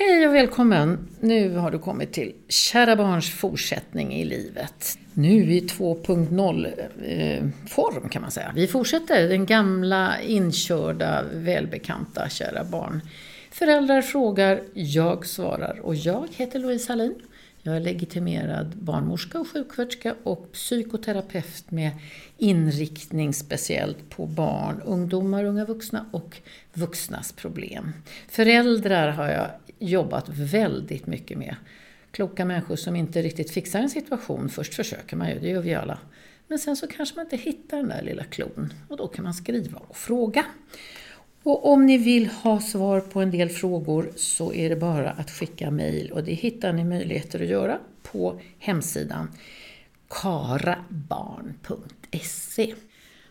Hej och välkommen! Nu har du kommit till Kära barns fortsättning i livet. Nu i 2.0 eh, form kan man säga. Vi fortsätter den gamla inkörda välbekanta Kära barn. Föräldrar frågar, jag svarar och jag heter Louise Hallin. Jag är legitimerad barnmorska och sjuksköterska och psykoterapeut med inriktning speciellt på barn, ungdomar, unga vuxna och vuxnas problem. Föräldrar har jag jobbat väldigt mycket med. Kloka människor som inte riktigt fixar en situation. Först försöker man ju, det gör vi alla. Men sen så kanske man inte hittar den där lilla klon och då kan man skriva och fråga. Och om ni vill ha svar på en del frågor så är det bara att skicka mejl och det hittar ni möjligheter att göra på hemsidan karabarn.se.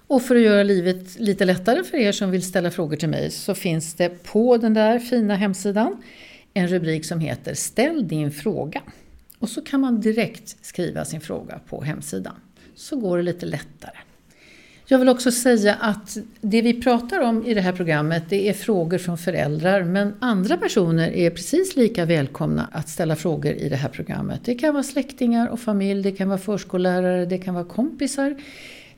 Och för att göra livet lite lättare för er som vill ställa frågor till mig så finns det på den där fina hemsidan en rubrik som heter Ställ din fråga. Och så kan man direkt skriva sin fråga på hemsidan. Så går det lite lättare. Jag vill också säga att det vi pratar om i det här programmet det är frågor från föräldrar men andra personer är precis lika välkomna att ställa frågor i det här programmet. Det kan vara släktingar och familj, det kan vara förskollärare, det kan vara kompisar.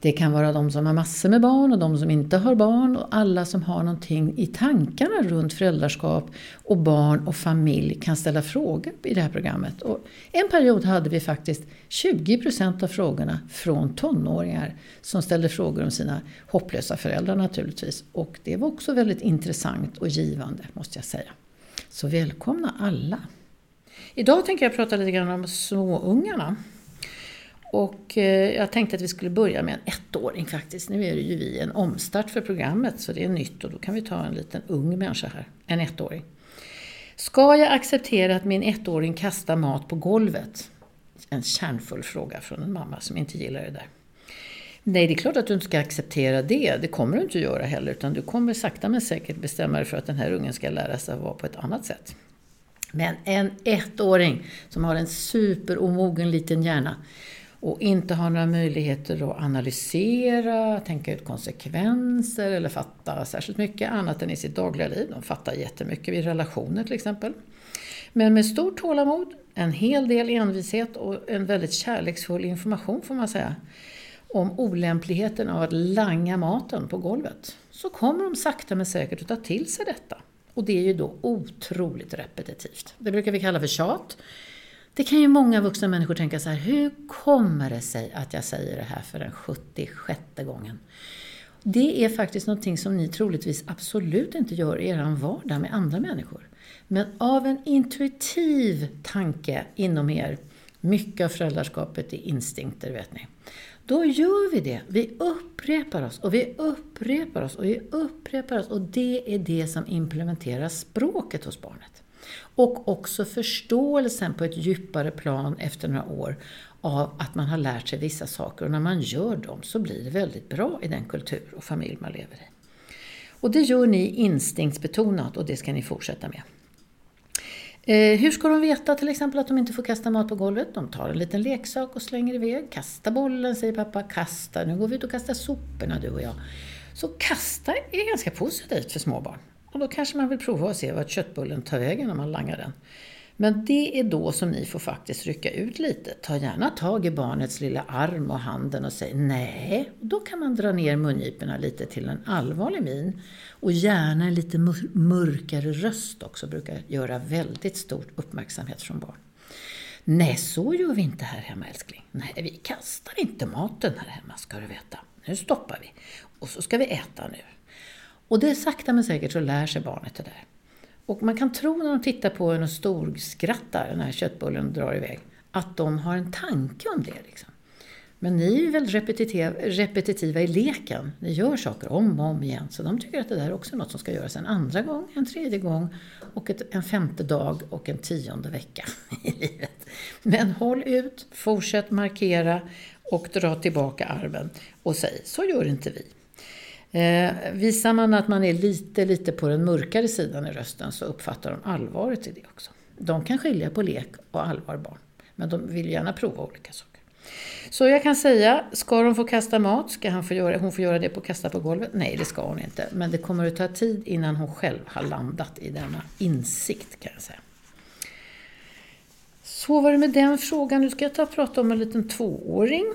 Det kan vara de som har massor med barn och de som inte har barn och alla som har någonting i tankarna runt föräldraskap och barn och familj kan ställa frågor i det här programmet. Och en period hade vi faktiskt 20% av frågorna från tonåringar som ställde frågor om sina hopplösa föräldrar naturligtvis. Och det var också väldigt intressant och givande måste jag säga. Så välkomna alla! Idag tänker jag prata lite grann om småungarna. Och eh, jag tänkte att vi skulle börja med en ettåring faktiskt. Nu är det ju vi en omstart för programmet så det är nytt och då kan vi ta en liten ung människa här, en ettåring. Ska jag acceptera att min ettåring kastar mat på golvet? En kärnfull fråga från en mamma som inte gillar det där. Nej, det är klart att du inte ska acceptera det. Det kommer du inte att göra heller. Utan du kommer sakta men säkert bestämma dig för att den här ungen ska lära sig att vara på ett annat sätt. Men en ettåring som har en superomogen liten hjärna och inte har några möjligheter att analysera, tänka ut konsekvenser eller fatta särskilt mycket annat än i sitt dagliga liv. De fattar jättemycket vid relationer till exempel. Men med stort tålamod, en hel del envishet och en väldigt kärleksfull information får man säga om olämpligheten av att langa maten på golvet så kommer de sakta men säkert att ta till sig detta. Och det är ju då otroligt repetitivt. Det brukar vi kalla för tjat. Det kan ju många vuxna människor tänka så här, hur kommer det sig att jag säger det här för den 76 gången? Det är faktiskt någonting som ni troligtvis absolut inte gör i er vardag med andra människor. Men av en intuitiv tanke inom er, mycket av föräldraskapet är instinkter vet ni. Då gör vi det. Vi upprepar oss och vi upprepar oss och vi upprepar oss och det är det som implementerar språket hos barnet. Och också förståelsen på ett djupare plan efter några år av att man har lärt sig vissa saker och när man gör dem så blir det väldigt bra i den kultur och familj man lever i. Och det gör ni instinktsbetonat och det ska ni fortsätta med. Eh, hur ska de veta till exempel att de inte får kasta mat på golvet? De tar en liten leksak och slänger iväg. Kasta bollen, säger pappa. Kasta, nu går vi ut och kastar soporna du och jag. Så kasta är ganska positivt för småbarn. Och då kanske man vill prova att se vart köttbullen tar vägen när man langar den. Men det är då som ni får faktiskt rycka ut lite. Ta gärna tag i barnets lilla arm och handen och säg nej. Då kan man dra ner mungiporna lite till en allvarlig min. Och gärna en lite mörkare röst också brukar göra väldigt stor uppmärksamhet från barn. Nej, så gör vi inte här hemma älskling. Nej, vi kastar inte maten här hemma ska du veta. Nu stoppar vi. Och så ska vi äta nu. Och det är sakta men säkert så lär sig barnet det där. Och man kan tro när de tittar på en och storskrattar när köttbullen drar iväg, att de har en tanke om det. Liksom. Men ni är ju väldigt repetitiva, repetitiva i leken. Ni gör saker om och om igen. Så de tycker att det där också är något som ska göras en andra gång, en tredje gång och ett, en femte dag och en tionde vecka i livet. Men håll ut, fortsätt markera och dra tillbaka armen och säg, så gör inte vi. Eh, visar man att man är lite, lite på den mörkare sidan i rösten så uppfattar de allvaret i det också. De kan skilja på lek och allvar barn, men de vill gärna prova olika saker. Så jag kan säga, ska de få kasta mat? Ska han få göra, hon få göra det på kasta på golvet? Nej, det ska hon inte. Men det kommer att ta tid innan hon själv har landat i denna insikt kan jag säga. Så var det med den frågan. Nu ska jag ta och prata om en liten tvååring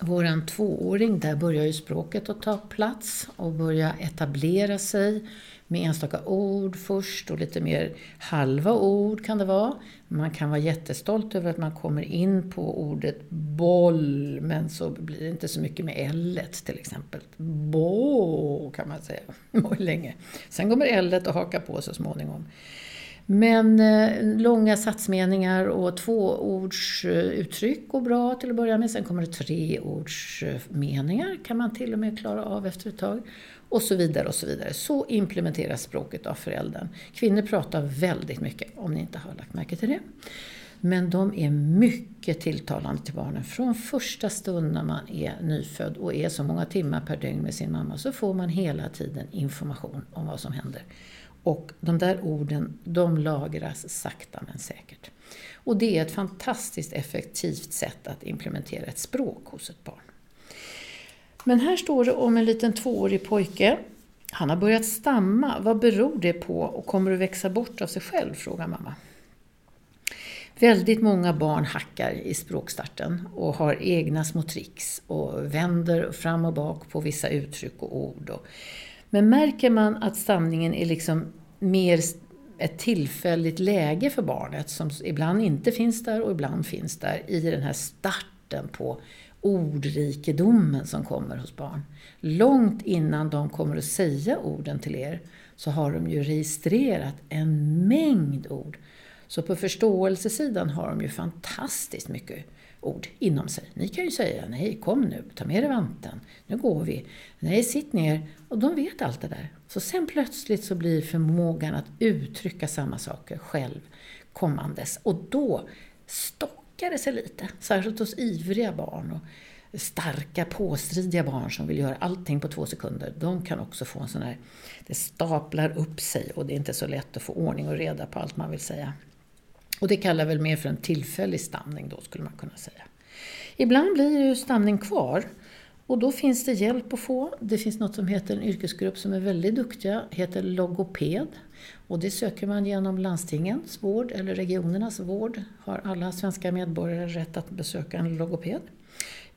våran tvååring, där börjar ju språket att ta plats och börja etablera sig med enstaka ord först och lite mer halva ord kan det vara. Man kan vara jättestolt över att man kommer in på ordet boll men så blir det inte så mycket med l till exempel. Bo kan man säga länge. Sen kommer l att haka på så småningom. Men eh, långa satsmeningar och tvåordsuttryck eh, går bra till att börja med. Sen kommer det treordsmeningar, eh, kan man till och med klara av efter ett tag. Och så vidare och så vidare. Så implementeras språket av föräldern. Kvinnor pratar väldigt mycket, om ni inte har lagt märke till det. Men de är mycket tilltalande till barnen. Från första stund när man är nyfödd och är så många timmar per dygn med sin mamma så får man hela tiden information om vad som händer. Och de där orden, de lagras sakta men säkert. Och det är ett fantastiskt effektivt sätt att implementera ett språk hos ett barn. Men här står det om en liten tvåårig pojke. Han har börjat stamma. Vad beror det på och kommer att växa bort av sig själv? frågar mamma. Väldigt många barn hackar i språkstarten och har egna små tricks och vänder fram och bak på vissa uttryck och ord. Men märker man att stamningen är liksom mer ett tillfälligt läge för barnet som ibland inte finns där och ibland finns där i den här starten på ordrikedomen som kommer hos barn. Långt innan de kommer att säga orden till er så har de ju registrerat en mängd ord. Så på förståelsesidan har de ju fantastiskt mycket ord inom sig. Ni kan ju säga nej, kom nu, ta med dig vanten, nu går vi. Nej, sitt ner. Och de vet allt det där. Så sen plötsligt så blir förmågan att uttrycka samma saker själv kommandes. Och då stockar det sig lite, särskilt hos ivriga barn. Och starka, påstridiga barn som vill göra allting på två sekunder, de kan också få en sån här, det staplar upp sig och det är inte så lätt att få ordning och reda på allt man vill säga. Och det kallar väl mer för en tillfällig stamning då skulle man kunna säga. Ibland blir ju stamning kvar och då finns det hjälp att få. Det finns något som heter en yrkesgrupp som är väldigt duktiga, heter logoped. Och det söker man genom landstingens vård eller regionernas vård. Har alla svenska medborgare rätt att besöka en logoped.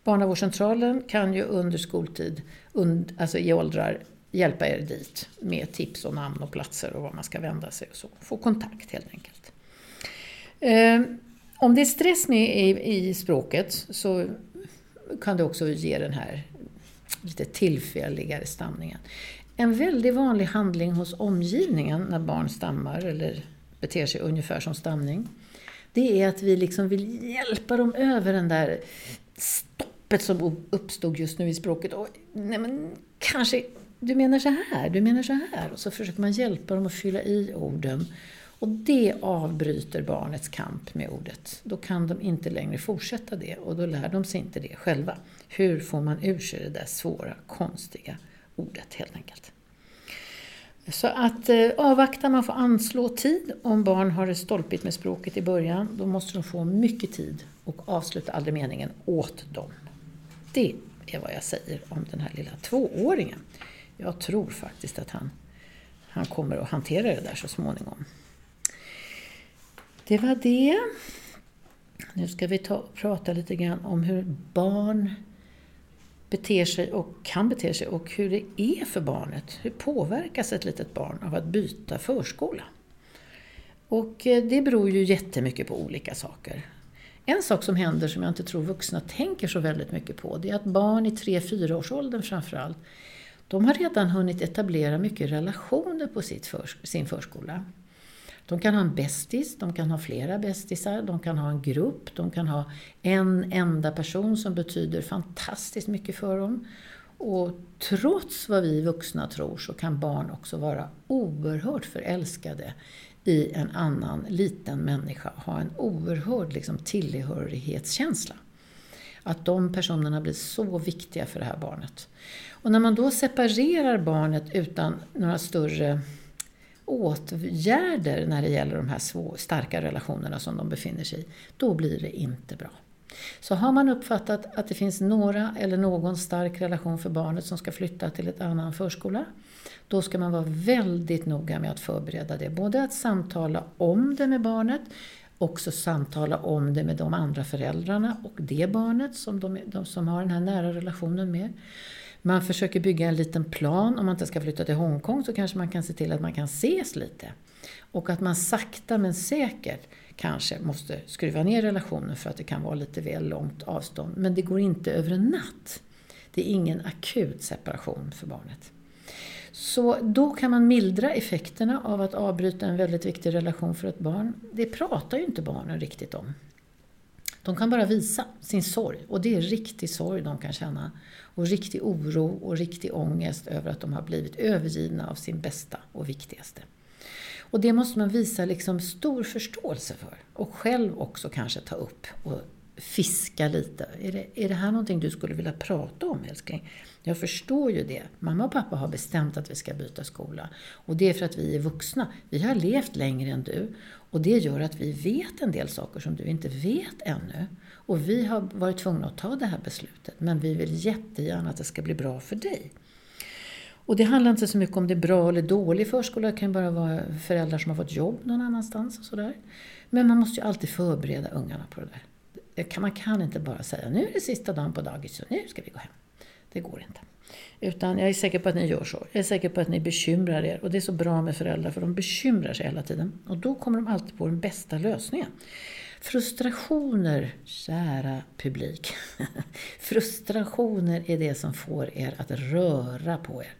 Barnavårdscentralen kan ju under skoltid, alltså i åldrar, hjälpa er dit med tips och namn och platser och var man ska vända sig och så. Få kontakt helt enkelt. Ehm, om det är stress med i, i språket så kan det också ge den här lite tillfälligare stamningen. En väldigt vanlig handling hos omgivningen när barn stammar eller beter sig ungefär som stamning, det är att vi liksom vill hjälpa dem över den där stoppet som uppstod just nu i språket. Och, nej men, kanske, du menar så här, du menar så här. Och så försöker man hjälpa dem att fylla i orden och det avbryter barnets kamp med ordet. Då kan de inte längre fortsätta det och då lär de sig inte det själva. Hur får man ur sig det där svåra, konstiga ordet helt enkelt. Så att eh, avvakta, man får anslå tid. Om barn har det stolpigt med språket i början, då måste de få mycket tid och avsluta aldrig meningen åt dem. Det är vad jag säger om den här lilla tvååringen. Jag tror faktiskt att han, han kommer att hantera det där så småningom. Det var det. Nu ska vi ta prata lite grann om hur barn beter sig och kan bete sig och hur det är för barnet. Hur påverkas ett litet barn av att byta förskola? Och eh, det beror ju jättemycket på olika saker. En sak som händer som jag inte tror vuxna tänker så väldigt mycket på, det är att barn i 3-4 års åldern framförallt, de har redan hunnit etablera mycket relationer på sitt för, sin förskola. De kan ha en bästis, de kan ha flera bästisar, de kan ha en grupp, de kan ha en enda person som betyder fantastiskt mycket för dem. Och trots vad vi vuxna tror så kan barn också vara oerhört förälskade i en annan liten människa, ha en oerhörd liksom, tillhörighetskänsla. Att de personerna blir så viktiga för det här barnet. Och när man då separerar barnet utan några större åtgärder när det gäller de här svå, starka relationerna som de befinner sig i, då blir det inte bra. Så har man uppfattat att det finns några eller någon stark relation för barnet som ska flytta till ett annan förskola, då ska man vara väldigt noga med att förbereda det. Både att samtala om det med barnet, också samtala om det med de andra föräldrarna och det barnet som de, de som har den här nära relationen med. Man försöker bygga en liten plan. Om man inte ska flytta till Hongkong så kanske man kan se till att man kan ses lite. Och att man sakta men säkert kanske måste skruva ner relationen för att det kan vara lite väl långt avstånd. Men det går inte över en natt. Det är ingen akut separation för barnet. Så då kan man mildra effekterna av att avbryta en väldigt viktig relation för ett barn. Det pratar ju inte barnen riktigt om. De kan bara visa sin sorg och det är riktig sorg de kan känna. Och riktig oro och riktig ångest över att de har blivit övergivna av sin bästa och viktigaste. Och det måste man visa liksom stor förståelse för. Och själv också kanske ta upp och fiska lite. Är det, är det här någonting du skulle vilja prata om älskling? Jag förstår ju det. Mamma och pappa har bestämt att vi ska byta skola. Och det är för att vi är vuxna. Vi har levt längre än du. Och det gör att vi vet en del saker som du inte vet ännu. Och vi har varit tvungna att ta det här beslutet. Men vi vill jättegärna att det ska bli bra för dig. Och det handlar inte så mycket om det är bra eller dålig förskola. Det kan bara vara föräldrar som har fått jobb någon annanstans och sådär. Men man måste ju alltid förbereda ungarna på det där. Man kan inte bara säga nu är det sista dagen på dagis så nu ska vi gå hem. Det går inte. Utan jag är säker på att ni gör så. Jag är säker på att ni bekymrar er. Och det är så bra med föräldrar för de bekymrar sig hela tiden. Och då kommer de alltid på den bästa lösningen. Frustrationer, kära publik. Frustrationer är det som får er att röra på er.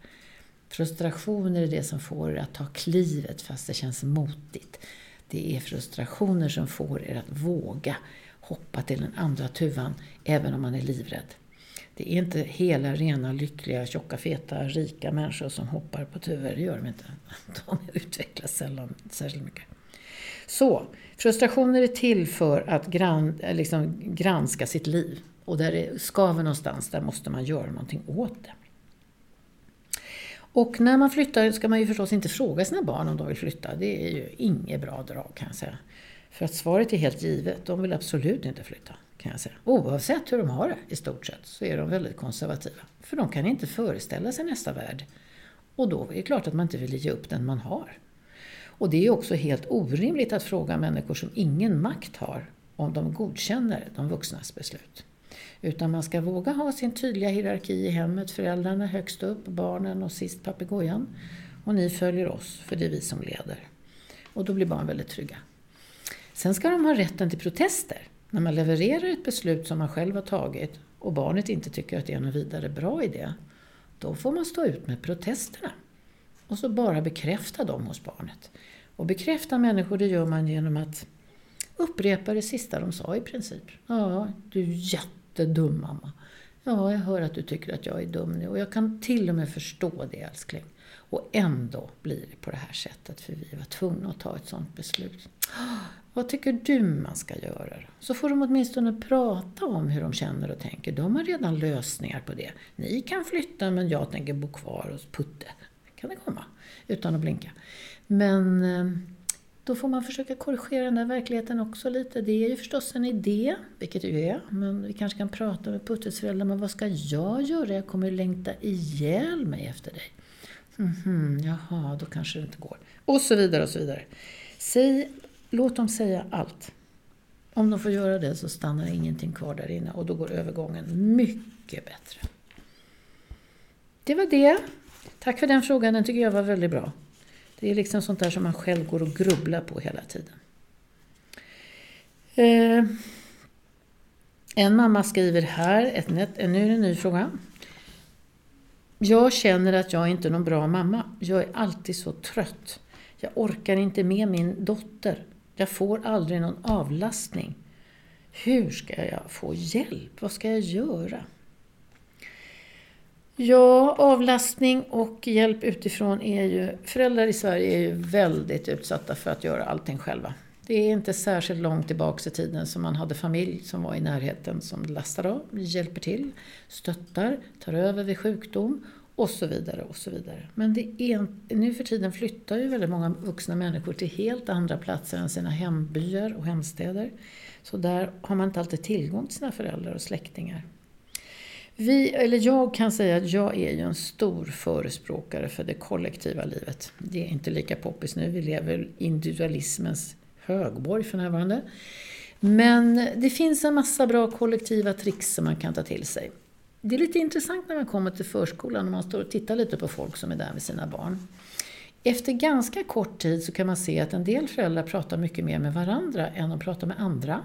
Frustrationer är det som får er att ta klivet fast det känns motigt. Det är frustrationer som får er att våga hoppa till den andra tuvan även om man är livrädd. Det är inte hela, rena, lyckliga, tjocka, feta, rika människor som hoppar på tuvor. Det gör de inte. De utvecklas sällan särskilt mycket. Så, frustrationer är till för att gran, liksom, granska sitt liv. Och där det skaver någonstans, där måste man göra någonting åt det. Och när man flyttar ska man ju förstås inte fråga sina barn om de vill flytta. Det är ju inget bra drag kan jag säga. För att svaret är helt givet. De vill absolut inte flytta. Kan jag säga. Oavsett hur de har det i stort sett så är de väldigt konservativa. För de kan inte föreställa sig nästa värld. Och då är det klart att man inte vill ge upp den man har. Och det är också helt orimligt att fråga människor som ingen makt har om de godkänner de vuxnas beslut. Utan man ska våga ha sin tydliga hierarki i hemmet. Föräldrarna högst upp, barnen och sist papegojan. Och ni följer oss, för det är vi som leder. Och då blir barn väldigt trygga. Sen ska de ha rätten till protester. När man levererar ett beslut som man själv har tagit och barnet inte tycker att det är någon vidare bra idé, då får man stå ut med protesterna. Och så bara bekräfta dem hos barnet. Och bekräfta människor, det gör man genom att upprepa det sista de sa i princip. Ja, du är jättedum mamma. Ja, jag hör att du tycker att jag är dum nu och jag kan till och med förstå det älskling. Och ändå blir det på det här sättet för vi var tvungna att ta ett sådant beslut. Vad tycker du man ska göra? Så får de åtminstone prata om hur de känner och tänker. De har redan lösningar på det. Ni kan flytta men jag tänker bo kvar hos Putte. Kan det komma? Utan att blinka. Men eh, då får man försöka korrigera den där verkligheten också lite. Det är ju förstås en idé, vilket det ju är. Men vi kanske kan prata med Puttes föräldrar. Men vad ska jag göra? Jag kommer ju längta ihjäl mig efter dig. Mm -hmm, jaha, då kanske det inte går. Och så vidare och så vidare. Säg, låt dem säga allt. Om de får göra det så stannar ingenting kvar där inne och då går övergången mycket bättre. Det var det. Tack för den frågan, den tycker jag var väldigt bra. Det är liksom sånt där som man själv går och grubblar på hela tiden. Eh, en mamma skriver här, ett, en, nu är det en ny fråga. Jag känner att jag inte är någon bra mamma. Jag är alltid så trött. Jag orkar inte med min dotter. Jag får aldrig någon avlastning. Hur ska jag få hjälp? Vad ska jag göra? Ja, avlastning och hjälp utifrån är ju... Föräldrar i Sverige är ju väldigt utsatta för att göra allting själva. Det är inte särskilt långt tillbaks i tiden som man hade familj som var i närheten som lastar av, hjälper till, stöttar, tar över vid sjukdom och så vidare. och så vidare. Men det är, nu för tiden flyttar ju väldigt många vuxna människor till helt andra platser än sina hembyar och hemstäder. Så där har man inte alltid tillgång till sina föräldrar och släktingar. Vi, eller jag kan säga att jag är ju en stor förespråkare för det kollektiva livet. Det är inte lika poppis nu, vi lever individualismens högborg för närvarande. Men det finns en massa bra kollektiva tricks som man kan ta till sig. Det är lite intressant när man kommer till förskolan och man står och tittar lite på folk som är där med sina barn. Efter ganska kort tid så kan man se att en del föräldrar pratar mycket mer med varandra än de pratar med andra.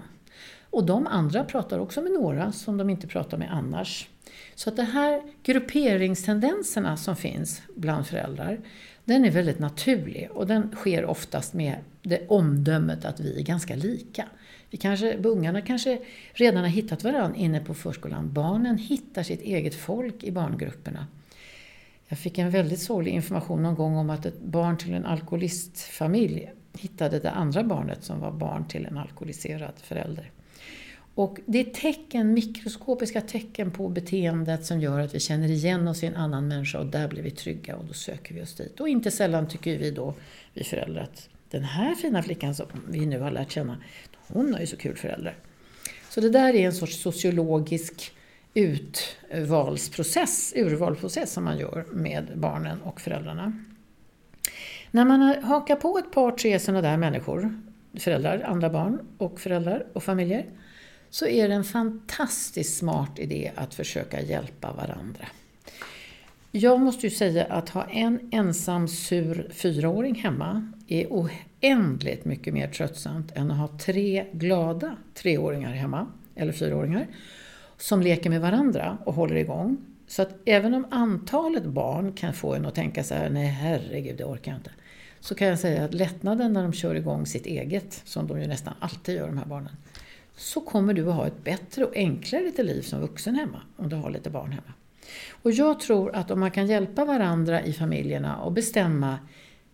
Och de andra pratar också med några som de inte pratar med annars. Så att de här grupperingstendenserna som finns bland föräldrar, den är väldigt naturlig och den sker oftast med det omdömet att vi är ganska lika. Vi kanske, ungarna kanske redan har hittat varandra inne på förskolan. Barnen hittar sitt eget folk i barngrupperna. Jag fick en väldigt sorglig information någon gång om att ett barn till en alkoholistfamilj hittade det andra barnet som var barn till en alkoholiserad förälder. Och det är tecken, mikroskopiska tecken på beteendet som gör att vi känner igen oss i en annan människa och där blir vi trygga och då söker vi oss dit. Och inte sällan tycker vi då, vi föräldrar, att den här fina flickan som vi nu har lärt känna, hon har ju så kul föräldrar. Så det där är en sorts sociologisk utvalsprocess, urvalsprocess som man gör med barnen och föräldrarna. När man hakar på ett par, tre sådana där människor, föräldrar, andra barn och föräldrar och familjer, så är det en fantastiskt smart idé att försöka hjälpa varandra. Jag måste ju säga att ha en ensam sur fyraåring hemma är oändligt mycket mer tröttsamt än att ha tre glada treåringar hemma, eller fyraåringar, som leker med varandra och håller igång. Så att även om antalet barn kan få en att tänka så här, nej herregud, det orkar jag inte. Så kan jag säga att lättnaden när de kör igång sitt eget, som de ju nästan alltid gör de här barnen, så kommer du att ha ett bättre och enklare lite liv som vuxen hemma, om du har lite barn hemma. Och jag tror att om man kan hjälpa varandra i familjerna och bestämma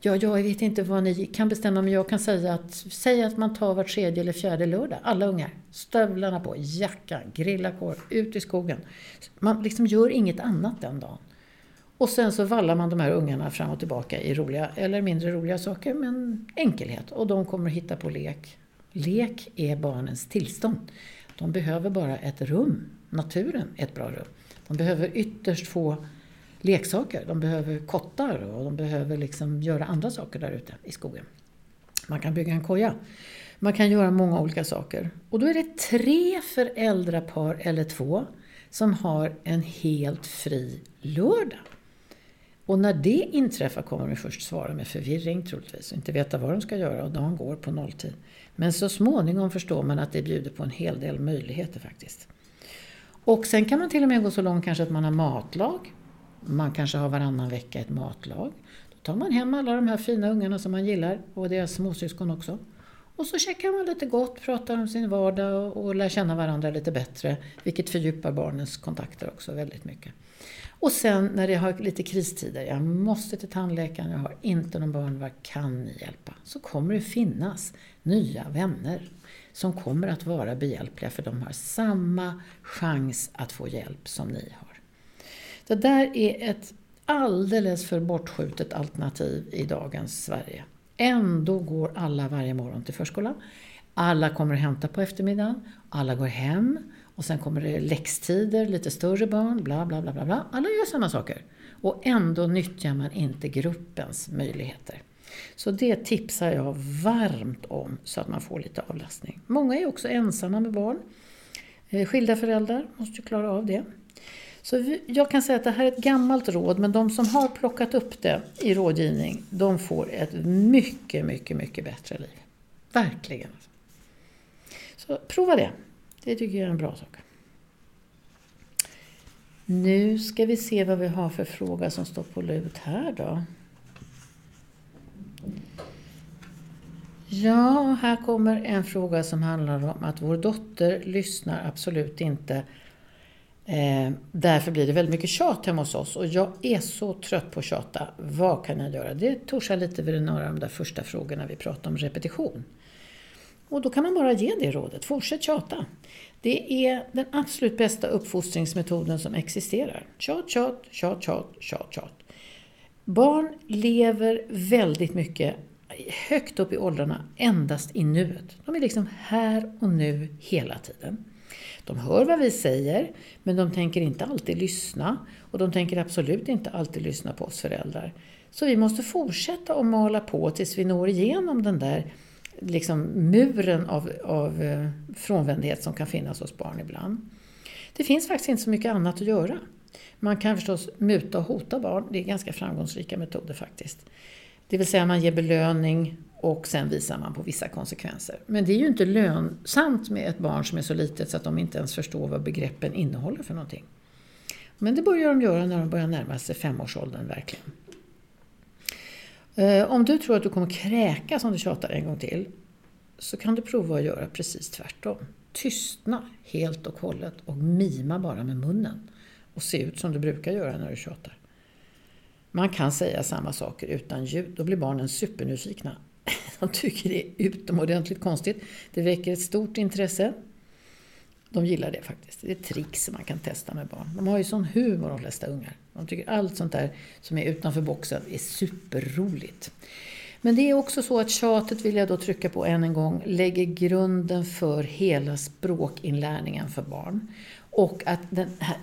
Ja, jag vet inte vad ni kan bestämma, men jag kan säga att, säg att man tar var tredje eller fjärde lördag, alla ungar. Stövlarna på, jackan, grilla korv, ut i skogen. Man liksom gör inget annat den dagen. Och sen så vallar man de här ungarna fram och tillbaka i roliga eller mindre roliga saker, men enkelhet. Och de kommer att hitta på lek. Lek är barnens tillstånd. De behöver bara ett rum. Naturen är ett bra rum. De behöver ytterst få leksaker. De behöver kottar och de behöver liksom göra andra saker där ute i skogen. Man kan bygga en koja. Man kan göra många olika saker. Och då är det tre föräldrapar eller två som har en helt fri lördag. Och när det inträffar kommer de först svara med förvirring troligtvis och inte veta vad de ska göra och dagen går på nolltid. Men så småningom förstår man att det bjuder på en hel del möjligheter faktiskt. Och sen kan man till och med gå så långt kanske att man har matlag. Man kanske har varannan vecka ett matlag. Då tar man hem alla de här fina ungarna som man gillar och deras småsyskon också. Och så checkar man lite gott, pratar om sin vardag och, och lär känna varandra lite bättre. Vilket fördjupar barnens kontakter också väldigt mycket. Och sen när det har lite kristider, jag måste till tandläkaren, jag har inte någon barnvakt, kan ni hjälpa? Så kommer det finnas nya vänner som kommer att vara behjälpliga för de har samma chans att få hjälp som ni har. Det där är ett alldeles för bortskjutet alternativ i dagens Sverige. Ändå går alla varje morgon till förskolan. Alla kommer att hämta på eftermiddagen. Alla går hem. Och sen kommer det läxtider, lite större barn, bla bla bla bla. bla. Alla gör samma saker. Och ändå nyttjar man inte gruppens möjligheter. Så det tipsar jag varmt om så att man får lite avlastning. Många är också ensamma med barn. Eh, skilda föräldrar måste ju klara av det. Så jag kan säga att det här är ett gammalt råd, men de som har plockat upp det i rådgivning, de får ett mycket, mycket, mycket bättre liv. Verkligen. Så prova det. Det tycker jag är en bra sak. Nu ska vi se vad vi har för fråga som står på lut här då. Ja, här kommer en fråga som handlar om att vår dotter lyssnar absolut inte. Eh, därför blir det väldigt mycket tjat hemma hos oss och jag är så trött på att tjata. Vad kan jag göra? Det torsar lite vid några av de där första frågorna vi pratade om repetition. Och då kan man bara ge det rådet. Fortsätt tjata. Det är den absolut bästa uppfostringsmetoden som existerar. Tjat, tjat, tjat, tjat, tjat, tjat. Barn lever väldigt mycket högt upp i åldrarna endast i nuet. De är liksom här och nu hela tiden. De hör vad vi säger, men de tänker inte alltid lyssna. Och de tänker absolut inte alltid lyssna på oss föräldrar. Så vi måste fortsätta att mala på tills vi når igenom den där liksom, muren av, av eh, frånvändhet som kan finnas hos barn ibland. Det finns faktiskt inte så mycket annat att göra. Man kan förstås muta och hota barn. Det är ganska framgångsrika metoder faktiskt. Det vill säga man ger belöning och sen visar man på vissa konsekvenser. Men det är ju inte lönsamt med ett barn som är så litet så att de inte ens förstår vad begreppen innehåller för någonting. Men det börjar de göra när de börjar närma sig femårsåldern verkligen. Eh, om du tror att du kommer kräkas om du tjatar en gång till så kan du prova att göra precis tvärtom. Tystna helt och hållet och mima bara med munnen och se ut som du brukar göra när du tjatar. Man kan säga samma saker utan ljud. Då blir barnen supernyfikna. De tycker det är utomordentligt konstigt. Det väcker ett stort intresse. De gillar det faktiskt. Det är ett trick som man kan testa med barn. De har ju sån humor de flesta ungar. De tycker allt sånt där som är utanför boxen är superroligt. Men det är också så att tjatet, vill jag då trycka på än en gång, lägger grunden för hela språkinlärningen för barn. Och att den här,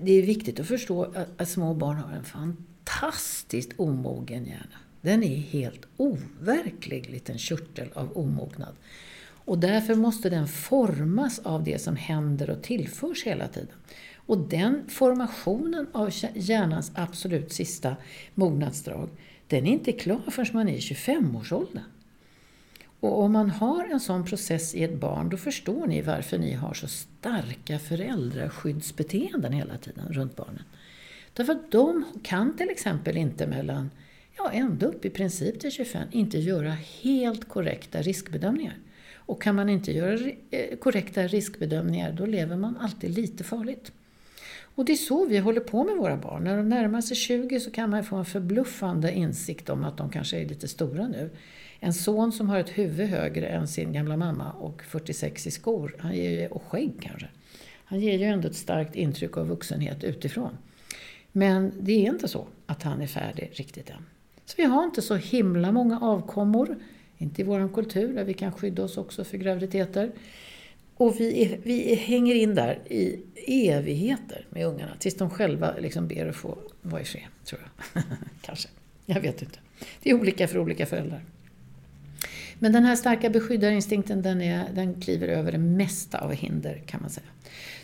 det är viktigt att förstå att, att små barn har en fantastiskt omogen hjärna. Den är helt overklig liten körtel av omognad. Och därför måste den formas av det som händer och tillförs hela tiden. Och den formationen av hjärnans absolut sista mognadsdrag, den är inte klar förrän man är i 25-årsåldern. Och om man har en sån process i ett barn, då förstår ni varför ni har så starka föräldraskyddsbeteenden hela tiden runt barnen. Därför att de kan till exempel inte mellan, ja ända upp i princip till 25, inte göra helt korrekta riskbedömningar. Och kan man inte göra eh, korrekta riskbedömningar, då lever man alltid lite farligt. Och det är så vi håller på med våra barn. När de närmar sig 20 så kan man få en förbluffande insikt om att de kanske är lite stora nu. En son som har ett huvud högre än sin gamla mamma och 46 i skor, han ger, och skägg kanske. Han ger ju ändå ett starkt intryck av vuxenhet utifrån. Men det är inte så att han är färdig riktigt än. Så vi har inte så himla många avkommor, inte i vår kultur där vi kan skydda oss också för graviditeter. Och vi, är, vi hänger in där i evigheter med ungarna tills de själva liksom ber att få vara i fred, tror jag. Kanske. Jag vet inte. Det är olika för olika föräldrar. Men den här starka beskyddarinstinkten den, är, den kliver över det mesta av hinder kan man säga.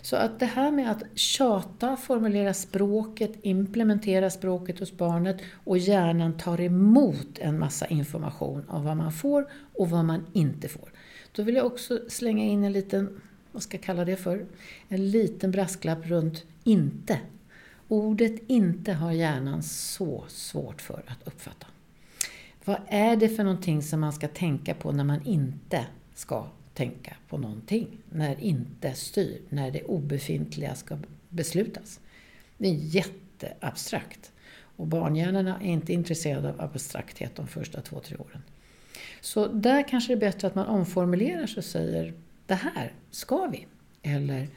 Så att det här med att tjata, formulera språket, implementera språket hos barnet och hjärnan tar emot en massa information om vad man får och vad man inte får. Då vill jag också slänga in en liten, vad ska jag kalla det för, en liten brasklapp runt inte. Ordet inte har hjärnan så svårt för att uppfatta. Vad är det för någonting som man ska tänka på när man inte ska tänka på någonting? När inte styr, när det obefintliga ska beslutas. Det är jätteabstrakt. Och barnhjärnorna är inte intresserade av abstrakthet de första två, tre åren. Så där kanske det är bättre att man omformulerar sig och säger det här ska vi. Eller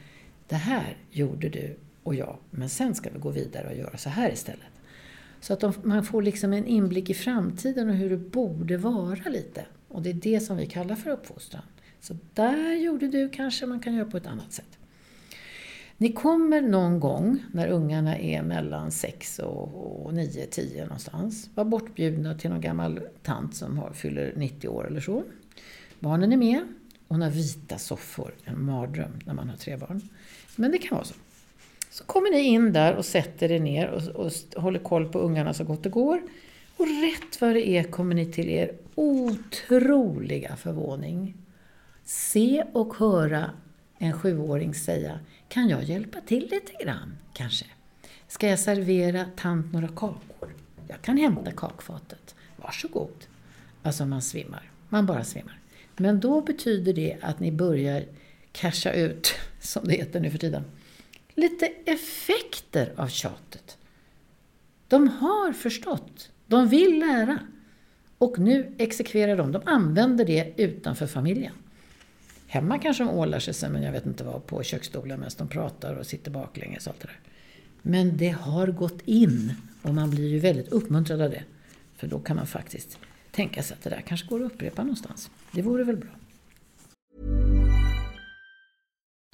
det här gjorde du och jag, men sen ska vi gå vidare och göra så här istället. Så att de, man får liksom en inblick i framtiden och hur det borde vara lite. Och det är det som vi kallar för uppfostran. Så där gjorde du kanske man kan göra på ett annat sätt. Ni kommer någon gång när ungarna är mellan 6 och 9, 10 någonstans vara bortbjudna till någon gammal tant som har, fyller 90 år eller så. Barnen är med. Hon har vita soffor, en mardröm när man har tre barn. Men det kan vara så. Så kommer ni in där och sätter er ner och, och håller koll på ungarna så gott det går. Och rätt vad det är kommer ni till er otroliga förvåning se och höra en sjuåring säga Kan jag hjälpa till lite grann, kanske? Ska jag servera tant några kakor? Jag kan hämta kakfatet. Varsågod. Alltså man svimmar. Man bara svimmar. Men då betyder det att ni börjar casha ut, som det heter nu för tiden, lite effekter av tjatet. De har förstått. De vill lära. Och nu exekverar de. De använder det utanför familjen. Hemma kanske de ålar sig, sen, men jag vet inte vad, på köksstolen medan de pratar och sitter baklänges och allt det där. Men det har gått in och man blir ju väldigt uppmuntrad av det. För då kan man faktiskt tänka sig att det där kanske går att upprepa någonstans. Det vore väl bra.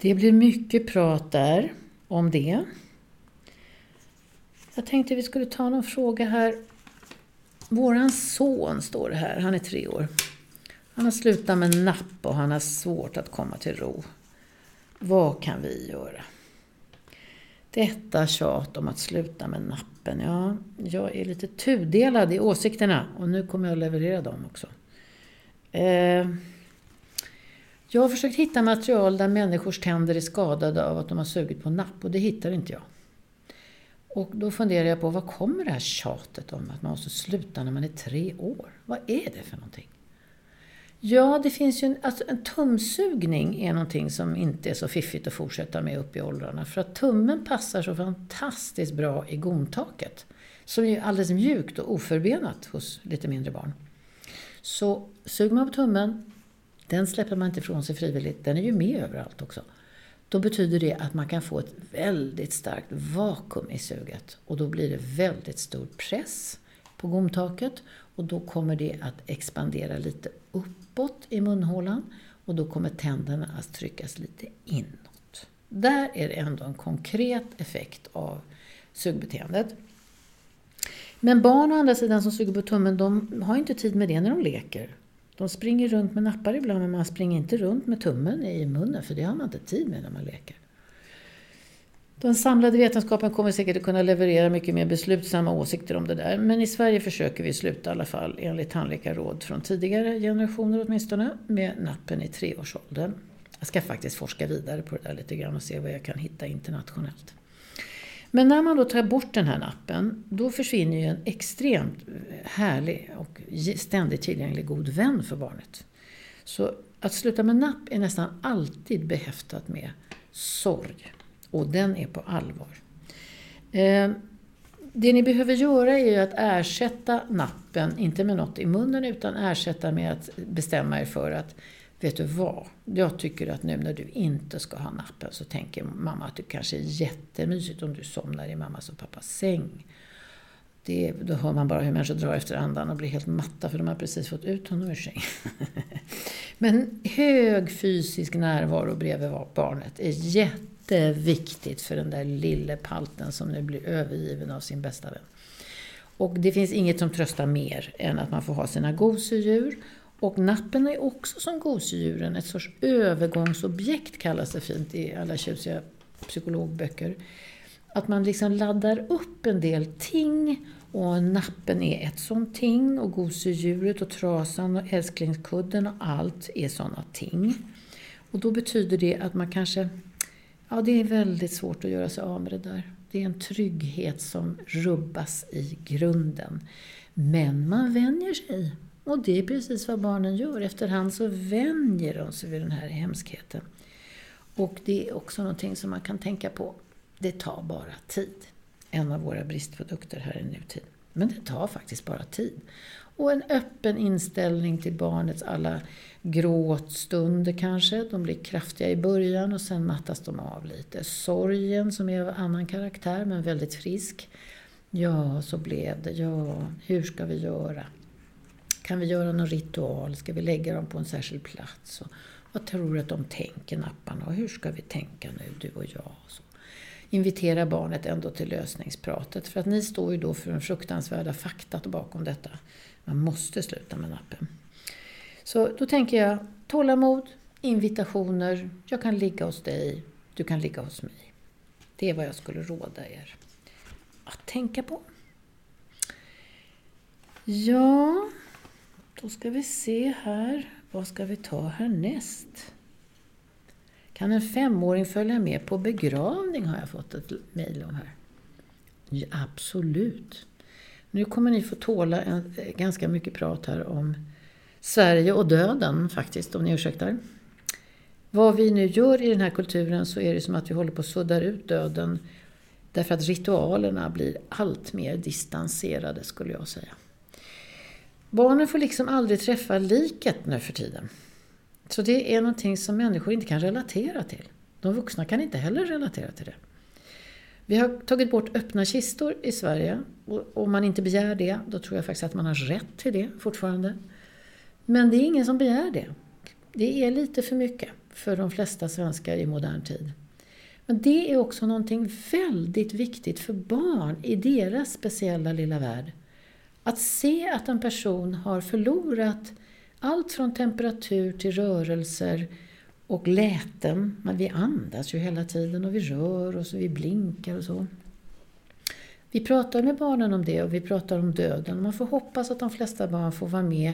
Det blir mycket prat där om det. Jag tänkte vi skulle ta någon fråga här. Våran son står det här, han är tre år. Han har slutat med napp och han har svårt att komma till ro. Vad kan vi göra? Detta tjat om att sluta med nappen, ja, jag är lite tudelad i åsikterna och nu kommer jag att leverera dem också. Eh, jag har försökt hitta material där människors tänder är skadade av att de har sugit på napp och det hittar inte jag. Och då funderar jag på, var kommer det här tjatet om att man måste sluta när man är tre år? Vad är det för någonting? Ja, det finns ju en, alltså en tumsugning är någonting som inte är så fiffigt att fortsätta med upp i åldrarna. För att tummen passar så fantastiskt bra i gomtaket. Som är alldeles mjukt och oförbenat hos lite mindre barn. Så suger man på tummen, den släpper man inte ifrån sig frivilligt, den är ju med överallt också. Då betyder det att man kan få ett väldigt starkt vakuum i suget. Och då blir det väldigt stor press på gomtaket. Och då kommer det att expandera lite uppåt i munhålan. Och då kommer tänderna att tryckas lite inåt. Där är det ändå en konkret effekt av sugbeteendet. Men barn å andra sidan som suger på tummen, de har inte tid med det när de leker. De springer runt med nappar ibland, men man springer inte runt med tummen i munnen, för det har man inte tid med när man leker. Den samlade vetenskapen kommer säkert att kunna leverera mycket mer beslutsamma åsikter om det där, men i Sverige försöker vi sluta i alla fall, enligt tandläkarråd från tidigare generationer åtminstone, med nappen i treårsåldern. Jag ska faktiskt forska vidare på det där lite grann och se vad jag kan hitta internationellt. Men när man då tar bort den här nappen, då försvinner ju en extremt härlig och ständigt tillgänglig god vän för barnet. Så att sluta med napp är nästan alltid behäftat med sorg. Och den är på allvar. Eh, det ni behöver göra är ju att ersätta nappen, inte med något i munnen, utan ersätta med att bestämma er för att Vet du vad? Jag tycker att nu när du inte ska ha nappen så tänker mamma att det kanske är jättemysigt om du somnar i mammas och pappas säng. Det, då hör man bara hur människor drar efter andan och blir helt matta för de har precis fått ut honom ur sängen. Men hög fysisk närvaro bredvid barnet är jätteviktigt för den där lille palten som nu blir övergiven av sin bästa vän. Och det finns inget som tröstar mer än att man får ha sina gosedjur och nappen är också som gosedjuren ett sorts övergångsobjekt kallas det fint i alla tjusiga psykologböcker. Att man liksom laddar upp en del ting och nappen är ett sånt ting och gosedjuret och trasan och älsklingskudden och allt är sådana ting. Och då betyder det att man kanske, ja det är väldigt svårt att göra sig av med det där. Det är en trygghet som rubbas i grunden. Men man vänjer sig. Och det är precis vad barnen gör. Efterhand så vänjer de sig vid den här hemskheten. Och det är också någonting som man kan tänka på. Det tar bara tid. En av våra bristprodukter här i nutid. Men det tar faktiskt bara tid. Och en öppen inställning till barnets alla gråtstunder kanske. De blir kraftiga i början och sen mattas de av lite. Sorgen som är av annan karaktär men väldigt frisk. Ja, så blev det. Ja, hur ska vi göra? Kan vi göra någon ritual? Ska vi lägga dem på en särskild plats? Och vad tror du att de tänker, napparna? Och hur ska vi tänka nu, du och jag? Och så. Invitera barnet ändå till lösningspratet. För att ni står ju då för den fruktansvärda faktat bakom detta. Man måste sluta med nappen. Så då tänker jag tålamod, invitationer. Jag kan ligga hos dig, du kan ligga hos mig. Det är vad jag skulle råda er att tänka på. Ja, då ska vi se här. Vad ska vi ta härnäst? Kan en femåring följa med på begravning har jag fått ett mejl om här. Ja, absolut. Nu kommer ni få tåla en, eh, ganska mycket prat här om Sverige och döden faktiskt, om ni ursäktar. Vad vi nu gör i den här kulturen så är det som att vi håller på att sudda ut döden därför att ritualerna blir allt mer distanserade skulle jag säga. Barnen får liksom aldrig träffa liket nu för tiden. Så det är någonting som människor inte kan relatera till. De vuxna kan inte heller relatera till det. Vi har tagit bort öppna kistor i Sverige. Och om man inte begär det, då tror jag faktiskt att man har rätt till det fortfarande. Men det är ingen som begär det. Det är lite för mycket för de flesta svenskar i modern tid. Men det är också någonting väldigt viktigt för barn i deras speciella lilla värld. Att se att en person har förlorat allt från temperatur till rörelser och läten. Men vi andas ju hela tiden och vi rör oss och vi blinkar och så. Vi pratar med barnen om det och vi pratar om döden. Man får hoppas att de flesta barn får vara med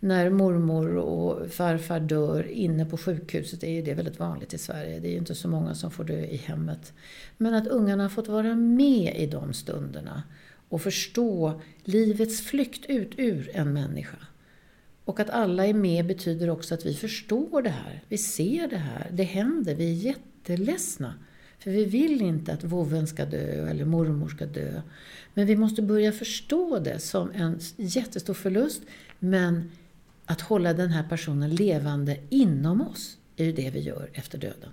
när mormor och farfar dör inne på sjukhuset. Det är ju det väldigt vanligt i Sverige. Det är ju inte så många som får dö i hemmet. Men att ungarna har fått vara med i de stunderna och förstå livets flykt ut ur en människa. Och att alla är med betyder också att vi förstår det här. Vi ser det här. Det händer. Vi är jätteledsna. För vi vill inte att vovven ska dö eller mormor ska dö. Men vi måste börja förstå det som en jättestor förlust. Men att hålla den här personen levande inom oss är ju det vi gör efter döden.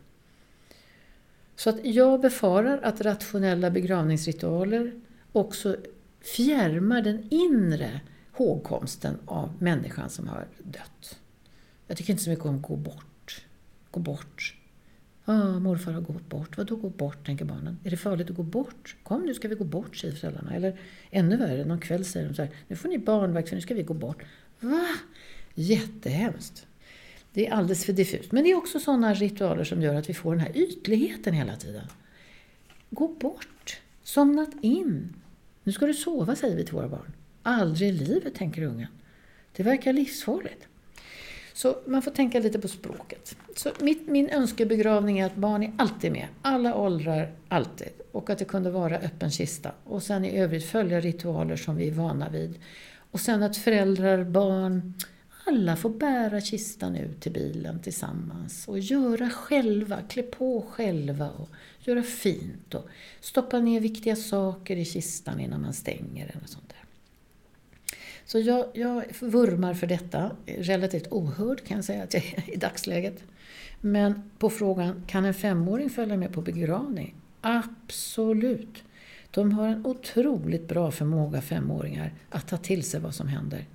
Så att jag befarar att rationella begravningsritualer också fjärmar den inre hågkomsten av människan som har dött. Jag tycker inte så mycket om gå bort. Gå bort. Ah, morfar har gått bort. Vadå gå bort, tänker barnen. Är det farligt att gå bort? Kom nu ska vi gå bort, säger föräldrarna. Eller ännu värre, någon kväll säger de så här, nu får ni barnvakt för nu ska vi gå bort. Va? Jättehemskt. Det är alldeles för diffust. Men det är också sådana ritualer som gör att vi får den här ytligheten hela tiden. Gå bort. Somnat in. Nu ska du sova, säger vi till våra barn. Aldrig i livet, tänker ungen. Det verkar livsfarligt. Så man får tänka lite på språket. Så mitt, min önskebegravning är att barn är alltid med. Alla åldrar, alltid. Och att det kunde vara öppen kista. Och sen i övrigt följa ritualer som vi är vana vid. Och sen att föräldrar, barn, alla får bära kistan ut till bilen tillsammans och göra själva, klä på själva och göra fint och stoppa ner viktiga saker i kistan innan man stänger den och sånt där. Så jag, jag vurmar för detta, relativt ohörd kan jag säga att jag är i dagsläget. Men på frågan, kan en femåring följa med på begravning? Absolut! De har en otroligt bra förmåga, femåringar, att ta till sig vad som händer.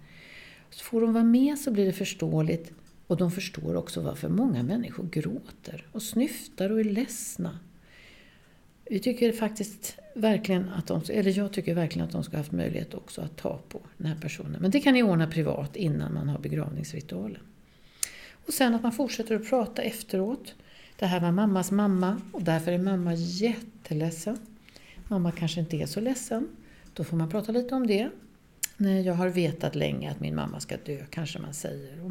Så får de vara med så blir det förståeligt och de förstår också varför många människor gråter och snyftar och är ledsna. Vi tycker faktiskt verkligen att de, eller jag tycker verkligen att de ska ha haft möjlighet också att ta på den här personen. Men det kan ni ordna privat innan man har begravningsritualen. Och sen att man fortsätter att prata efteråt. Det här var mammas mamma och därför är mamma jätteledsen. Mamma kanske inte är så ledsen. Då får man prata lite om det. Nej, jag har vetat länge att min mamma ska dö, kanske man säger. Och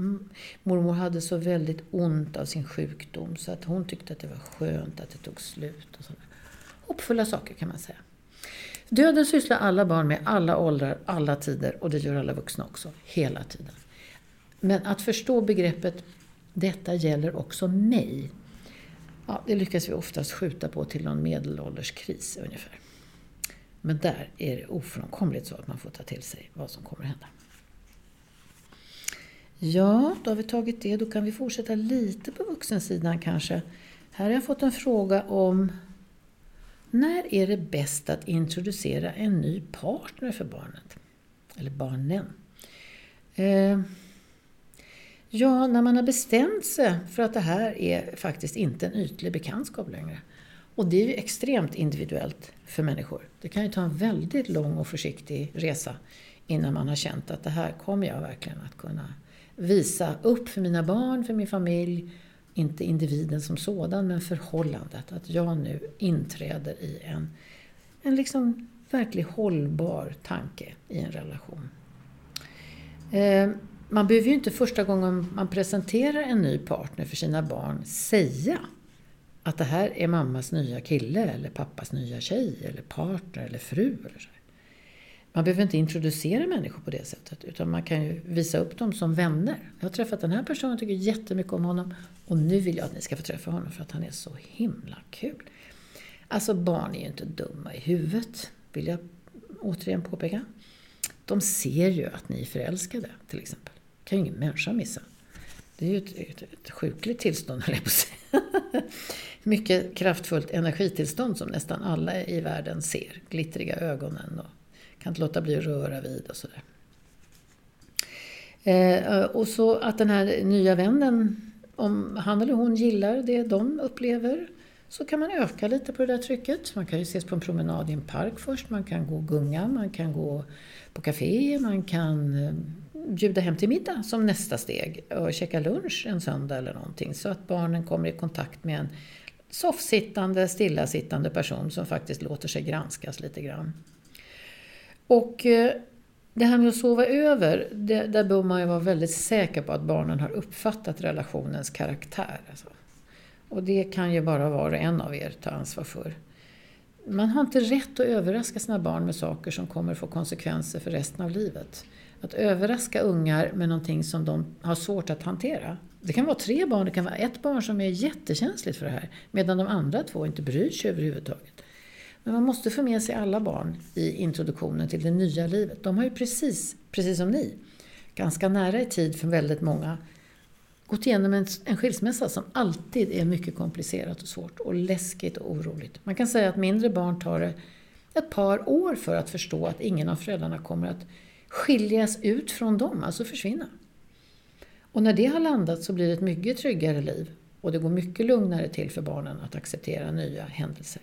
mormor hade så väldigt ont av sin sjukdom så att hon tyckte att det var skönt att det tog slut. Och. Hoppfulla saker kan man säga. Döden sysslar alla barn med, alla åldrar, alla tider och det gör alla vuxna också, hela tiden. Men att förstå begreppet detta gäller också mig, ja, det lyckas vi oftast skjuta på till någon medelålderskris ungefär. Men där är det ofrånkomligt så att man får ta till sig vad som kommer att hända. Ja, då har vi tagit det. Då kan vi fortsätta lite på vuxensidan kanske. Här har jag fått en fråga om när är det bäst att introducera en ny partner för barnet? Eller barnen. Eh, ja, när man har bestämt sig för att det här är faktiskt inte en ytlig bekantskap längre. Och det är ju extremt individuellt för människor. Det kan ju ta en väldigt lång och försiktig resa innan man har känt att det här kommer jag verkligen att kunna visa upp för mina barn, för min familj. Inte individen som sådan, men förhållandet. Att jag nu inträder i en, en liksom verkligt hållbar tanke i en relation. Eh, man behöver ju inte första gången man presenterar en ny partner för sina barn säga att det här är mammas nya kille eller pappas nya tjej eller partner eller fru. Eller så. Man behöver inte introducera människor på det sättet utan man kan ju visa upp dem som vänner. Jag har träffat den här personen och tycker jättemycket om honom och nu vill jag att ni ska få träffa honom för att han är så himla kul. Alltså barn är ju inte dumma i huvudet, vill jag återigen påpeka. De ser ju att ni är förälskade till exempel. Det kan ju ingen människa missa. Det är ju ett, ett, ett sjukligt tillstånd, höll jag på att säga. Mycket kraftfullt energitillstånd som nästan alla i världen ser. Glittriga ögonen och kan inte låta bli att röra vid och sådär. Eh, och så att den här nya vännen, om han eller hon gillar det de upplever, så kan man öka lite på det där trycket. Man kan ju ses på en promenad i en park först, man kan gå och gunga, man kan gå på café, man kan eh, bjuda hem till middag som nästa steg och käka lunch en söndag eller någonting så att barnen kommer i kontakt med en soffsittande, stillasittande person som faktiskt låter sig granskas lite grann. Och eh, det här med att sova över, det, där bör man ju vara väldigt säker på att barnen har uppfattat relationens karaktär. Alltså. Och det kan ju bara var och en av er ta ansvar för. Man har inte rätt att överraska sina barn med saker som kommer få konsekvenser för resten av livet. Att överraska ungar med någonting som de har svårt att hantera. Det kan vara tre barn, det kan vara ett barn som är jättekänsligt för det här. Medan de andra två inte bryr sig överhuvudtaget. Men man måste få med sig alla barn i introduktionen till det nya livet. De har ju precis, precis som ni, ganska nära i tid för väldigt många gått igenom en, en skilsmässa som alltid är mycket komplicerat och svårt och läskigt och oroligt. Man kan säga att mindre barn tar det ett par år för att förstå att ingen av föräldrarna kommer att skiljas ut från dem, alltså försvinna. Och när det har landat så blir det ett mycket tryggare liv och det går mycket lugnare till för barnen att acceptera nya händelser.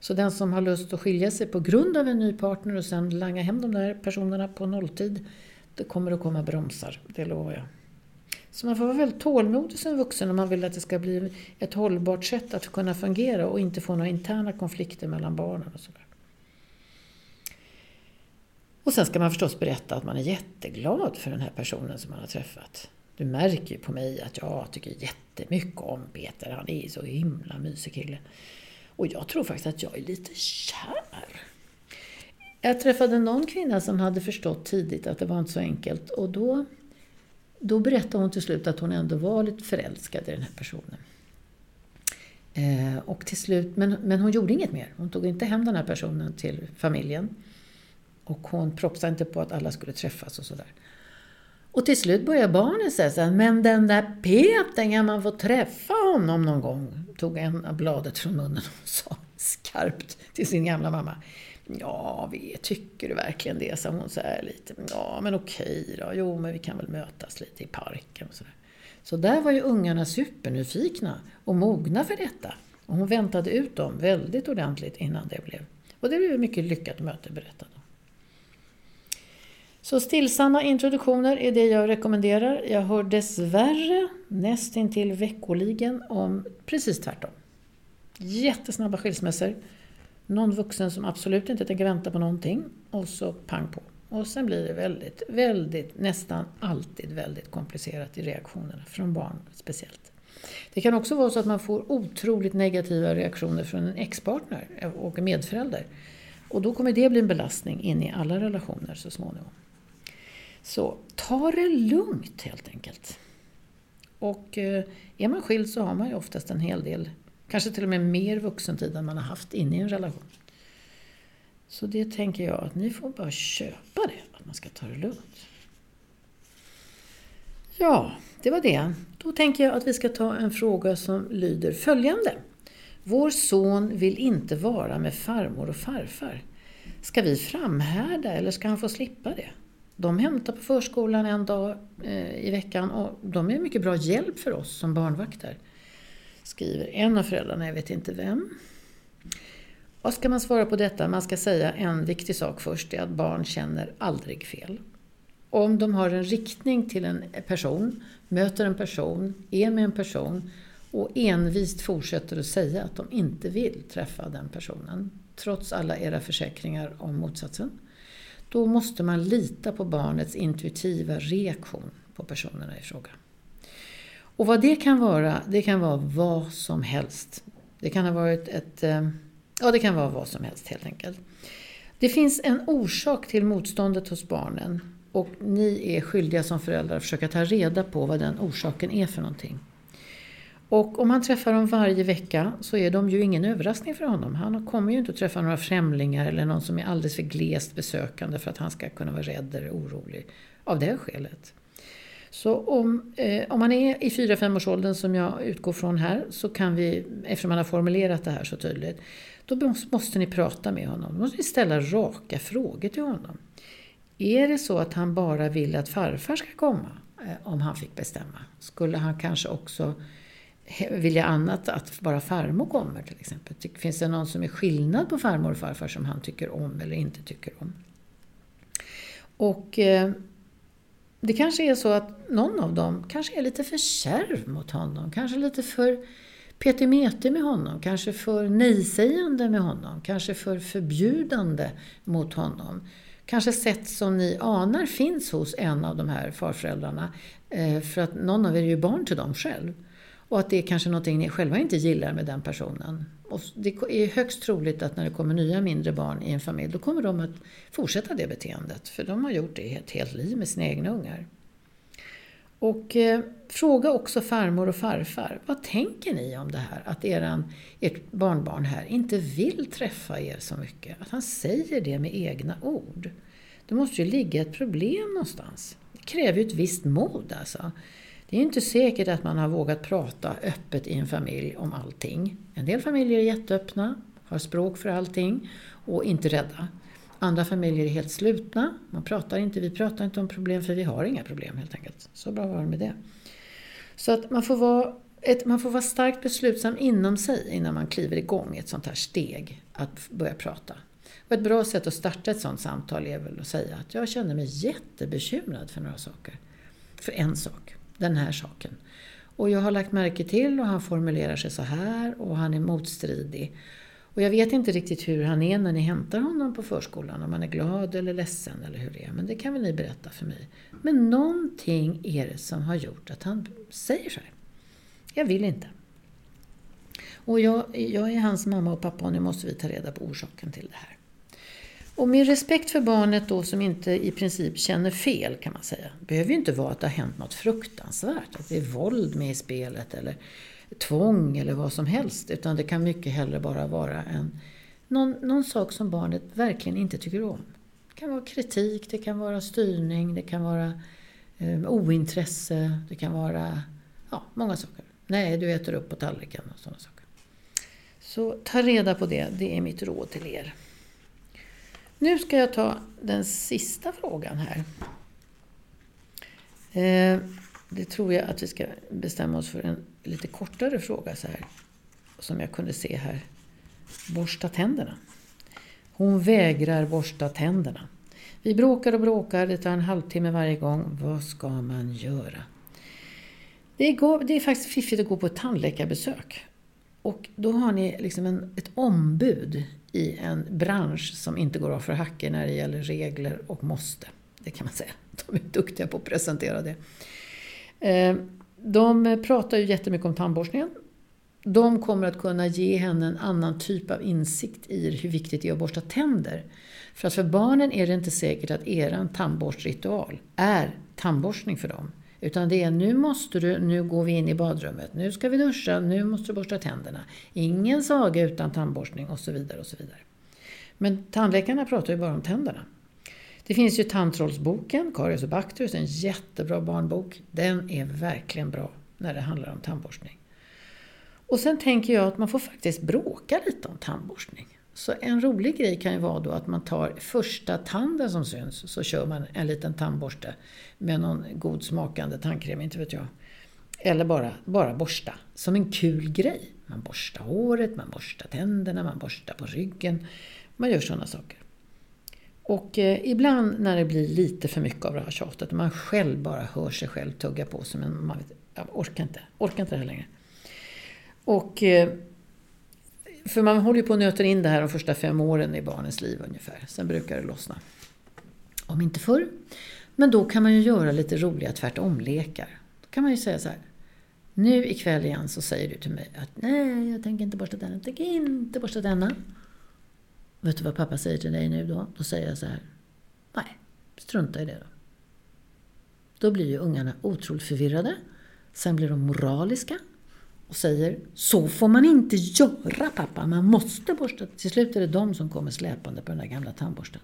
Så den som har lust att skilja sig på grund av en ny partner och sen langa hem de där personerna på nolltid, det kommer att komma bromsar, det lovar jag. Så man får vara väldigt tålmodig som vuxen om man vill att det ska bli ett hållbart sätt att kunna fungera och inte få några interna konflikter mellan barnen och sådär. Och sen ska man förstås berätta att man är jätteglad för den här personen som man har träffat. Du märker ju på mig att jag tycker jättemycket om Peter. Han är så himla mysig kille. Och jag tror faktiskt att jag är lite kär. Jag träffade någon kvinna som hade förstått tidigt att det var inte så enkelt och då då berättade hon till slut att hon ändå var lite förälskad i den här personen. Eh, och till slut, men, men hon gjorde inget mer. Hon tog inte hem den här personen till familjen. Och hon propsade inte på att alla skulle träffas och sådär. Och till slut började barnen säga så här, men den där Peter, kan man få träffa honom någon gång? Tog en av bladet från munnen och sa skarpt till sin gamla mamma. Ja, vi, tycker du verkligen det? sa hon så här lite. Ja, men okej då. Jo, men vi kan väl mötas lite i parken och sådär. Så där var ju ungarna supernyfikna och mogna för detta. Och hon väntade ut dem väldigt ordentligt innan det blev. Och det blev ett mycket lyckat möte, berättade hon. Så stillsamma introduktioner är det jag rekommenderar. Jag hör dessvärre nästintill veckoligen om precis tvärtom. Jättesnabba skilsmässor. Någon vuxen som absolut inte tänker vänta på någonting och så pang på. Och sen blir det väldigt, väldigt, nästan alltid väldigt komplicerat i reaktionerna, från barn speciellt. Det kan också vara så att man får otroligt negativa reaktioner från en ex-partner och medförälder. Och då kommer det bli en belastning in i alla relationer så småningom. Så ta det lugnt helt enkelt. Och eh, är man skild så har man ju oftast en hel del, kanske till och med mer vuxentid än man har haft inne i en relation. Så det tänker jag att ni får bara köpa det, att man ska ta det lugnt. Ja, det var det. Då tänker jag att vi ska ta en fråga som lyder följande. Vår son vill inte vara med farmor och farfar. Ska vi framhärda eller ska han få slippa det? De hämtar på förskolan en dag eh, i veckan och de är mycket bra hjälp för oss som barnvakter. Skriver en av föräldrarna, jag vet inte vem. Vad ska man svara på detta? Man ska säga en viktig sak först, det är att barn känner aldrig fel. Om de har en riktning till en person, möter en person, är med en person och envist fortsätter att säga att de inte vill träffa den personen, trots alla era försäkringar om motsatsen, då måste man lita på barnets intuitiva reaktion på personerna i fråga. Och vad det kan vara, det kan vara vad som helst. Det kan ha varit ett... Eh, ja, det kan vara vad som helst helt enkelt. Det finns en orsak till motståndet hos barnen och ni är skyldiga som föräldrar att försöka ta reda på vad den orsaken är för någonting. Och om han träffar dem varje vecka så är de ju ingen överraskning för honom. Han kommer ju inte att träffa några främlingar eller någon som är alldeles för glest besökande för att han ska kunna vara rädd eller orolig av det skälet. Så om, eh, om man är i 4-5 års åldern som jag utgår från här så kan vi, eftersom man har formulerat det här så tydligt, då måste ni prata med honom. Då måste ni ställa raka frågor till honom. Är det så att han bara vill att farfar ska komma, eh, om han fick bestämma? Skulle han kanske också vilja annat att bara farmor kommer till exempel? Finns det någon som är skillnad på farmor och farfar som han tycker om eller inte tycker om? Och eh, det kanske är så att någon av dem kanske är lite för kärv mot honom, kanske lite för petimeter med honom, kanske för nejsägande med honom, kanske för förbjudande mot honom. Kanske sätt som ni anar finns hos en av de här farföräldrarna, eh, för att någon av er är ju barn till dem själv. Och att det är kanske någonting ni själva inte gillar med den personen. Och det är högst troligt att när det kommer nya mindre barn i en familj, då kommer de att fortsätta det beteendet. För de har gjort det ett helt liv med sina egna ungar. Och eh, fråga också farmor och farfar, vad tänker ni om det här? Att eran, ert barnbarn här inte vill träffa er så mycket. Att han säger det med egna ord. Det måste ju ligga ett problem någonstans. Det kräver ju ett visst mod alltså. Det är inte säkert att man har vågat prata öppet i en familj om allting. En del familjer är jätteöppna, har språk för allting och inte rädda. Andra familjer är helt slutna. Man pratar inte, vi pratar inte om problem för vi har inga problem helt enkelt. Så bra var det med det. Så att man får vara, ett, man får vara starkt beslutsam inom sig innan man kliver igång ett sånt här steg att börja prata. Och ett bra sätt att starta ett sånt samtal är väl att säga att jag känner mig jättebekymrad för några saker. För en sak den här saken. Och jag har lagt märke till och han formulerar sig så här och han är motstridig. Och jag vet inte riktigt hur han är när ni hämtar honom på förskolan, om han är glad eller ledsen eller hur det är. Men det kan väl ni berätta för mig. Men någonting är det som har gjort att han säger så här. Jag vill inte. Och jag, jag är hans mamma och pappa och nu måste vi ta reda på orsaken till det här. Och med respekt för barnet då som inte i princip känner fel kan man säga. Det behöver ju inte vara att det har hänt något fruktansvärt, att det är våld med i spelet eller tvång eller vad som helst. Utan det kan mycket hellre bara vara en, någon, någon sak som barnet verkligen inte tycker om. Det kan vara kritik, det kan vara styrning, det kan vara eh, ointresse, det kan vara ja, många saker. Nej, du äter upp på tallriken och sådana saker. Så ta reda på det, det är mitt råd till er. Nu ska jag ta den sista frågan här. Eh, det tror jag att vi ska bestämma oss för en lite kortare fråga så här. Som jag kunde se här. Borsta tänderna. Hon vägrar borsta tänderna. Vi bråkar och bråkar, det tar en halvtimme varje gång. Vad ska man göra? Det är, det är faktiskt fiffigt att gå på ett tandläkarbesök. Och då har ni liksom en, ett ombud i en bransch som inte går av för hacker när det gäller regler och måste. Det kan man säga. De är duktiga på att presentera det. Eh, de pratar ju jättemycket om tandborstningen. De kommer att kunna ge henne en annan typ av insikt i hur viktigt det är att borsta tänder. För att för barnen är det inte säkert att er tandborstritual är tandborstning för dem. Utan det är nu måste du, nu går vi in i badrummet, nu ska vi duscha, nu måste du borsta tänderna. Ingen saga utan tandborstning och så vidare. och så vidare. Men tandläkarna pratar ju bara om tänderna. Det finns ju Tandtrollsboken, Karius och Baktus, en jättebra barnbok. Den är verkligen bra när det handlar om tandborstning. Och sen tänker jag att man får faktiskt bråka lite om tandborstning. Så en rolig grej kan ju vara då att man tar första tanden som syns, så kör man en liten tandborste med någon god smakande tandkräm, inte vet jag. Eller bara, bara borsta, som en kul grej. Man borstar håret, man borstar tänderna, man borstar på ryggen. Man gör sådana saker. Och eh, ibland när det blir lite för mycket av det här tjatet, och man själv bara hör sig själv tugga på sig, men man vet, jag orkar inte, orkar inte det här längre. Och eh, för man håller ju på att nöta in det här de första fem åren i barnens liv ungefär. Sen brukar det lossna. Om inte förr. Men då kan man ju göra lite roliga tvärtom-lekar. Då kan man ju säga så här. Nu ikväll igen så säger du till mig att nej, jag tänker inte borsta tänderna. Jag tänker inte borsta tänderna. Vet du vad pappa säger till dig nu då? Då säger jag så här. Nej, strunta i det då. Då blir ju ungarna otroligt förvirrade. Sen blir de moraliska och säger Så får man inte göra pappa, man måste borsta. Till slut är det de som kommer släpande på den där gamla tandborsten.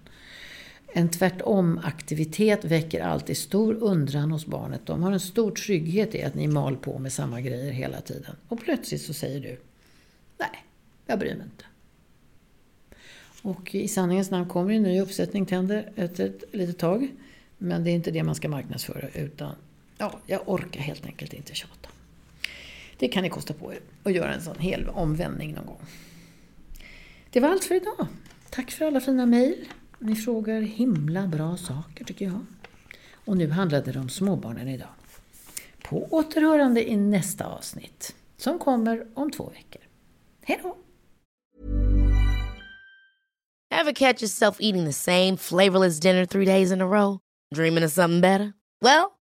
En tvärtom-aktivitet väcker alltid stor undran hos barnet. De har en stor trygghet i att ni mal på med samma grejer hela tiden. Och plötsligt så säger du Nej, jag bryr mig inte. Och i sanningens namn kommer en ny uppsättning tänder efter ett litet tag. Men det är inte det man ska marknadsföra utan ja, jag orkar helt enkelt inte tjata. Det kan ni kosta på er att göra en sån hel omvändning någon gång. Det var allt för idag. Tack för alla fina mejl. Ni frågar himla bra saker tycker jag. Och nu handlade det om småbarnen idag. På återhörande i nästa avsnitt som kommer om två veckor. Hej då! Have catch yourself eating the same flavorless dinner three days in a row? Dreaming of something better? Well,